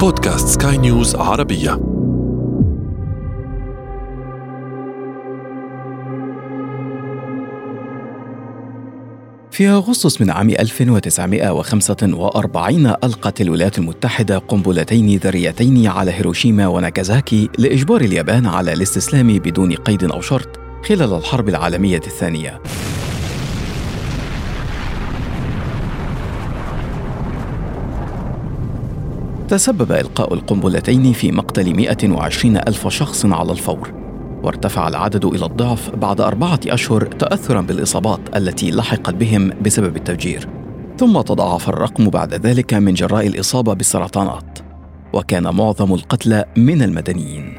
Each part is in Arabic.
بودكاست سكاي نيوز عربية في أغسطس من عام 1945 ألقت الولايات المتحدة قنبلتين ذريتين على هيروشيما وناكازاكي لإجبار اليابان على الاستسلام بدون قيد أو شرط خلال الحرب العالمية الثانية. تسبب إلقاء القنبلتين في مقتل 120 ألف شخص على الفور وارتفع العدد إلى الضعف بعد أربعة أشهر تأثرا بالإصابات التي لحقت بهم بسبب التفجير. ثم تضاعف الرقم بعد ذلك من جراء الإصابة بالسرطانات وكان معظم القتلى من المدنيين.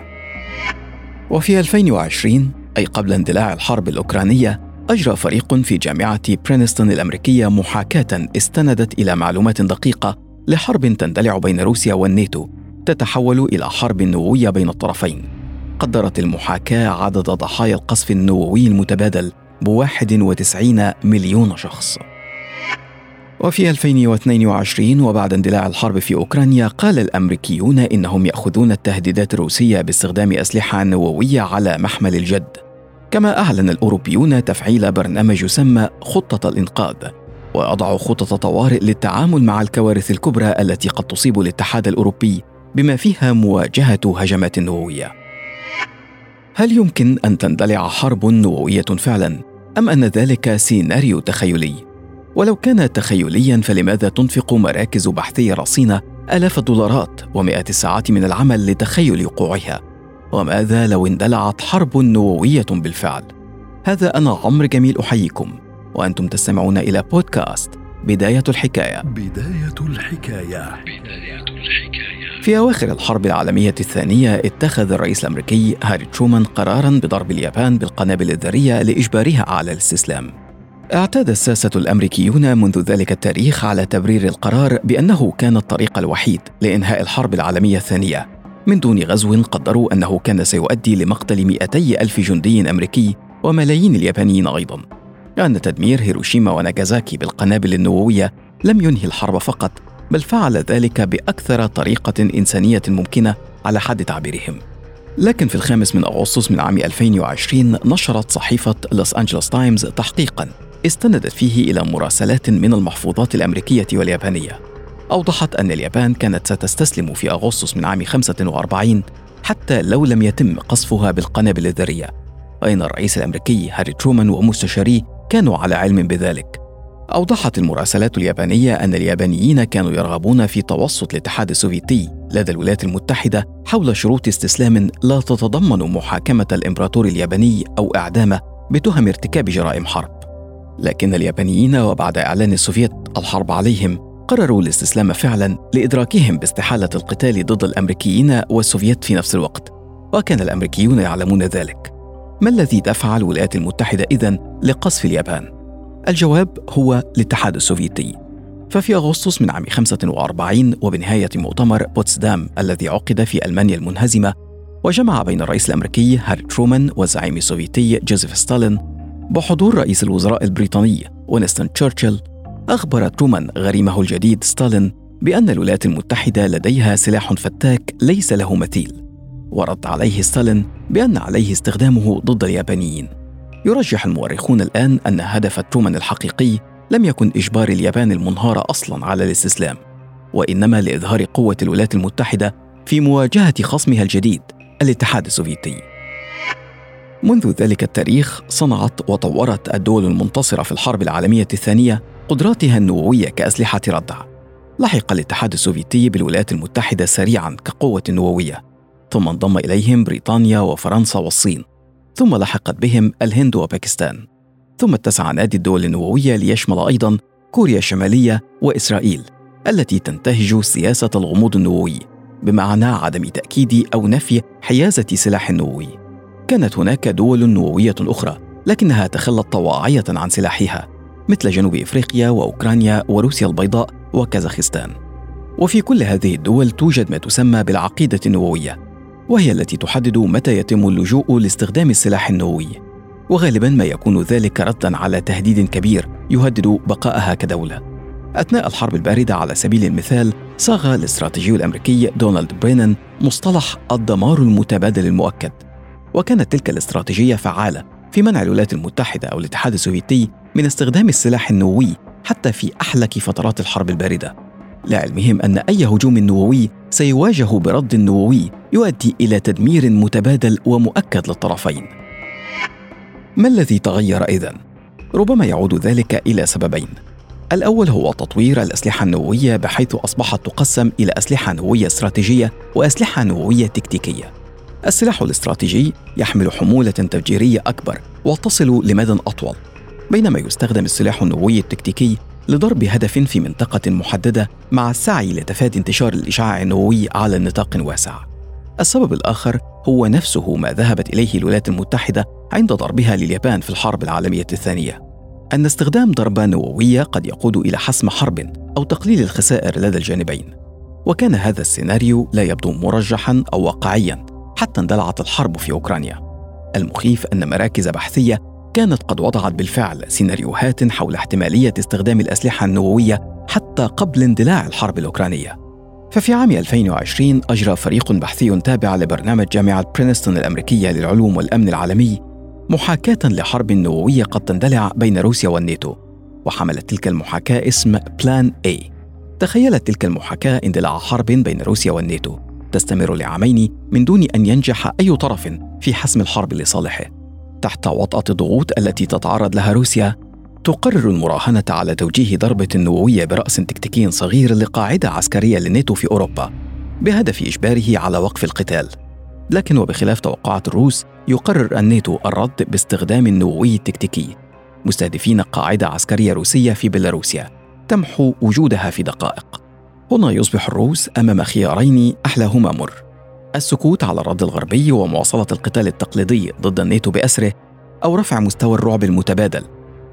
وفي 2020 أي قبل اندلاع الحرب الأوكرانية أجرى فريق في جامعة برينستون الأمريكية محاكاة استندت إلى معلومات دقيقة لحرب تندلع بين روسيا والناتو تتحول إلى حرب نووية بين الطرفين. قدرت المحاكاة عدد ضحايا القصف النووي المتبادل بواحد وتسعين مليون شخص. وفي 2022 وبعد اندلاع الحرب في أوكرانيا قال الأمريكيون إنهم يأخذون التهديدات الروسية باستخدام أسلحة نووية على محمل الجد. كما أعلن الأوروبيون تفعيل برنامج يسمى خطة الإنقاذ. وأضعوا خطط طوارئ للتعامل مع الكوارث الكبرى التي قد تصيب الاتحاد الأوروبي بما فيها مواجهة هجمات نووية. هل يمكن أن تندلع حرب نووية فعلا؟ أم أن ذلك سيناريو تخيلي؟ ولو كان تخيليا فلماذا تنفق مراكز بحثيه رصينة آلاف الدولارات ومئات الساعات من العمل لتخيل وقوعها؟ وماذا لو اندلعت حرب نووية بالفعل؟ هذا أنا عمرو جميل أحييكم. وأنتم تستمعون إلى بودكاست بداية الحكاية. بداية الحكاية. بدايه الحكاية في أواخر الحرب العالمية الثانية اتخذ الرئيس الأمريكي هاري ترومان قرارا بضرب اليابان بالقنابل الذرية لإجبارها على الاستسلام. اعتاد الساسة الأمريكيون منذ ذلك التاريخ على تبرير القرار بأنه كان الطريق الوحيد لإنهاء الحرب العالمية الثانية. من دون غزو قدروا أنه كان سيؤدي لمقتل 200 ألف جندي أمريكي وملايين اليابانيين أيضا. لأن تدمير هيروشيما وناغازاكي بالقنابل النووية لم ينهي الحرب فقط بل فعل ذلك بأكثر طريقة إنسانية ممكنة على حد تعبيرهم. لكن في الخامس من أغسطس من عام 2020 نشرت صحيفة لوس أنجلوس تايمز تحقيقا استندت فيه إلى مراسلات من المحفوظات الأمريكية واليابانية. أوضحت أن اليابان كانت ستستسلم في أغسطس من عام 45 حتى لو لم يتم قصفها بالقنابل الذرية. وإن الرئيس الأمريكي هاري ترومان ومستشاريه كانوا على علم بذلك أوضحت المراسلات اليابانية أن اليابانيين كانوا يرغبون في توسط الاتحاد السوفيتي لدى الولايات المتحدة حول شروط استسلام لا تتضمن محاكمة الإمبراطور الياباني أو إعدامه بتهم ارتكاب جرائم حرب. لكن اليابانيين وبعد إعلان السوفيت الحرب عليهم قرروا الاستسلام فعلا لإدراكهم باستحالة القتال ضد الأمريكيين والسوفيت في نفس الوقت. وكان الأمريكيون يعلمون ذلك. ما الذي دفع الولايات المتحدة إذن لقصف اليابان؟ الجواب هو الاتحاد السوفيتي ففي أغسطس من عام 45 وبنهاية مؤتمر بوتسدام الذي عقد في ألمانيا المنهزمة وجمع بين الرئيس الأمريكي هاري ترومان والزعيم السوفيتي جوزيف ستالين بحضور رئيس الوزراء البريطاني وينستون تشرشل أخبر ترومان غريمه الجديد ستالين بأن الولايات المتحدة لديها سلاح فتاك ليس له مثيل ورد عليه ستالين بأن عليه استخدامه ضد اليابانيين. يرجح المؤرخون الآن أن هدف ترومان الحقيقي لم يكن إجبار اليابان المنهارة أصلا على الاستسلام وإنما لإظهار قوة الولايات المتحدة في مواجهة خصمها الجديد الاتحاد السوفيتي. منذ ذلك التاريخ صنعت وطورت الدول المنتصرة في الحرب العالمية الثانية قدراتها النووية كأسلحة ردع. لحق الاتحاد السوفيتي بالولايات المتحدة سريعا كقوة نووية. ثم انضم إليهم بريطانيا وفرنسا والصين ثم لحقت بهم الهند وباكستان ثم اتسع نادي الدول النووية ليشمل أيضا كوريا الشمالية وإسرائيل التي تنتهج سياسة الغموض النووي بمعنى عدم تأكيد أو نفي حيازة سلاح نووي كانت هناك دول نووية أخرى لكنها تخلت طواعية عن سلاحها مثل جنوب إفريقيا وأوكرانيا وروسيا البيضاء وكازاخستان. وفي كل هذه الدول توجد ما تسمى بالعقيدة النووية وهي التي تحدد متى يتم اللجوء لاستخدام السلاح النووي. وغالبا ما يكون ذلك ردا على تهديد كبير يهدد بقائها كدولة. أثناء الحرب الباردة على سبيل المثال صاغ الاستراتيجي الأمريكي دونالد برينن مصطلح الدمار المتبادل المؤكد. وكانت تلك الاستراتيجية فعالة في منع الولايات المتحدة أو الاتحاد السوفيتي من استخدام السلاح النووي حتى في أحلك فترات الحرب الباردة. لعلمهم أن أي هجوم نووي سيواجه برد نووي يؤدي إلى تدمير متبادل ومؤكد للطرفين ما الذي تغير إذن؟ ربما يعود ذلك إلى سببين الأول هو تطوير الأسلحة النووية بحيث أصبحت تقسم إلى أسلحة نووية استراتيجية وأسلحة نووية تكتيكية. السلاح الاستراتيجي يحمل حمولة تفجيرية أكبر وتصل لمدى أطول، بينما يستخدم السلاح النووي التكتيكي لضرب هدف في منطقة محددة مع السعي لتفادي انتشار الإشعاع النووي على نطاق واسع. السبب الآخر هو نفسه ما ذهبت إليه الولايات المتحدة عند ضربها لليابان في الحرب العالمية الثانية. أن استخدام ضربة نووية قد يقود إلى حسم حرب أو تقليل الخسائر لدى الجانبين. وكان هذا السيناريو لا يبدو مرجحا أو واقعيا حتى اندلعت الحرب في أوكرانيا. المخيف أن مراكز بحثية كانت قد وضعت بالفعل سيناريوهات حول احتمالية استخدام الأسلحة النووية حتى قبل اندلاع الحرب الأوكرانية. ففي عام 2020 أجرى فريق بحثي تابع لبرنامج جامعة برينستون الأمريكية للعلوم والأمن العالمي محاكاة لحرب نووية قد تندلع بين روسيا والناتو وحملت تلك المحاكاة اسم بلان A تخيلت تلك المحاكاة اندلاع حرب بين روسيا والناتو تستمر لعامين من دون أن ينجح أي طرف في حسم الحرب لصالحه تحت وطأة الضغوط التي تتعرض لها روسيا تقرر المراهنة على توجيه ضربة نووية برأس تكتيكي صغير لقاعدة عسكرية للناتو في أوروبا بهدف إجباره على وقف القتال. لكن وبخلاف توقعات الروس يقرر الناتو الرد باستخدام النووي التكتيكي. مستهدفين قاعدة عسكرية روسية في بيلاروسيا تمحو وجودها في دقائق. هنا يصبح الروس أمام خيارين أحلاهما مر. السكوت على الرد الغربي ومواصلة القتال التقليدي ضد الناتو بأسره أو رفع مستوى الرعب المتبادل.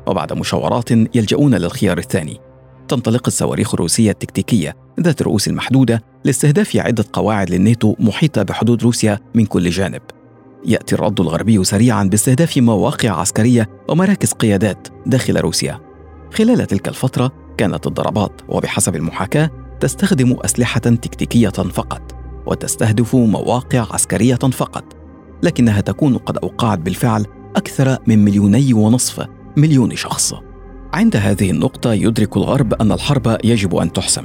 وبعد مشاورات يلجؤون للخيار الثاني. تنطلق الصواريخ الروسية التكتيكية ذات الرؤوس المحدودة لاستهداف عدة قواعد للناتو محيطة بحدود روسيا من كل جانب. يأتي الرد الغربي سريعا باستهداف مواقع عسكرية ومراكز قيادات داخل روسيا. خلال تلك الفترة كانت الضربات وبحسب المحاكاة تستخدم أسلحة تكتيكية فقط. وتستهدف مواقع عسكرية فقط لكنها تكون قد أوقعت بالفعل أكثر من مليوني ونصف مليون شخص. عند هذه النقطة يدرك الغرب أن الحرب يجب أن تحسم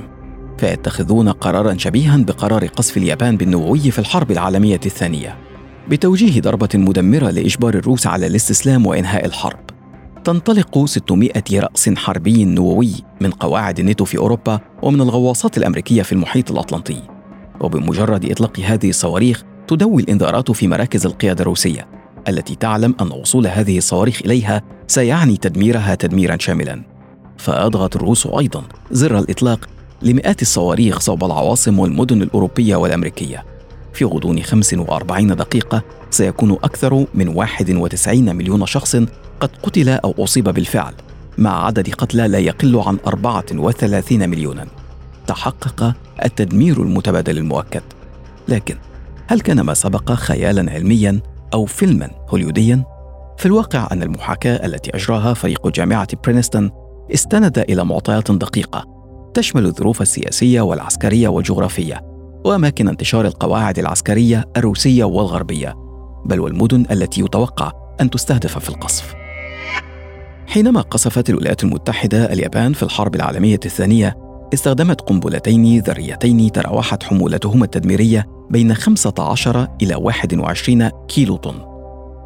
فيتخذون قرارا شبيها بقرار قصف اليابان بالنووي في الحرب العالمية الثانية بتوجيه ضربة مدمرة لإجبار الروس على الاستسلام وإنهاء الحرب. تنطلق 600 رأس حربي نووي من قواعد الناتو في أوروبا ومن الغواصات الأمريكية في المحيط الأطلنطي. وبمجرد إطلاق هذه الصواريخ تدوي الإنذارات في مراكز القيادة الروسية التي تعلم أن وصول هذه الصواريخ إليها سيعني تدميرها تدميرا شاملا. فأضغط الروس أيضا زر الإطلاق لمئات الصواريخ صوب العواصم والمدن الأوروبية والأمريكية. في غضون 45 دقيقة سيكون أكثر من 91 مليون شخص قد قتل أو أصيب بالفعل مع عدد قتلى لا يقل عن 34 مليونا. تحقق التدمير المتبادل المؤكد لكن هل كان ما سبق خيالا علميا أو فيلما هوليوديا؟ في الواقع أن المحاكاة التي أجراها فريق جامعة برينستون استند إلى معطيات دقيقة تشمل الظروف السياسية والعسكرية والجغرافية وأماكن انتشار القواعد العسكرية الروسية والغربية بل والمدن التي يتوقع أن تستهدف في القصف حينما قصفت الولايات المتحدة اليابان في الحرب العالمية الثانية استخدمت قنبلتين ذريتين تراوحت حمولتهما التدميرية بين 15 إلى 21 كيلو طن.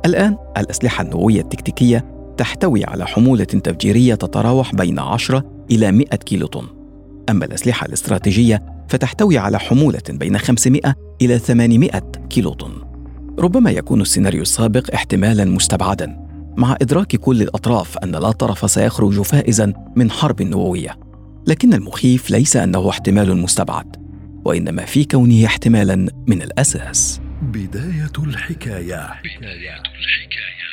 الآن الأسلحة النووية التكتيكية تحتوي على حمولة تفجيرية تتراوح بين 10 إلى 100 كيلو طن. أما الأسلحة الاستراتيجية فتحتوي على حمولة بين 500 إلى 800 كيلو طن. ربما يكون السيناريو السابق احتمالا مستبعدا مع إدراك كل الأطراف أن لا طرف سيخرج فائزا من حرب نووية. لكن المخيف ليس أنه احتمال مستبعد وإنما في كونه احتمالا من الأساس. بداية الحكاية. بداية الحكاية.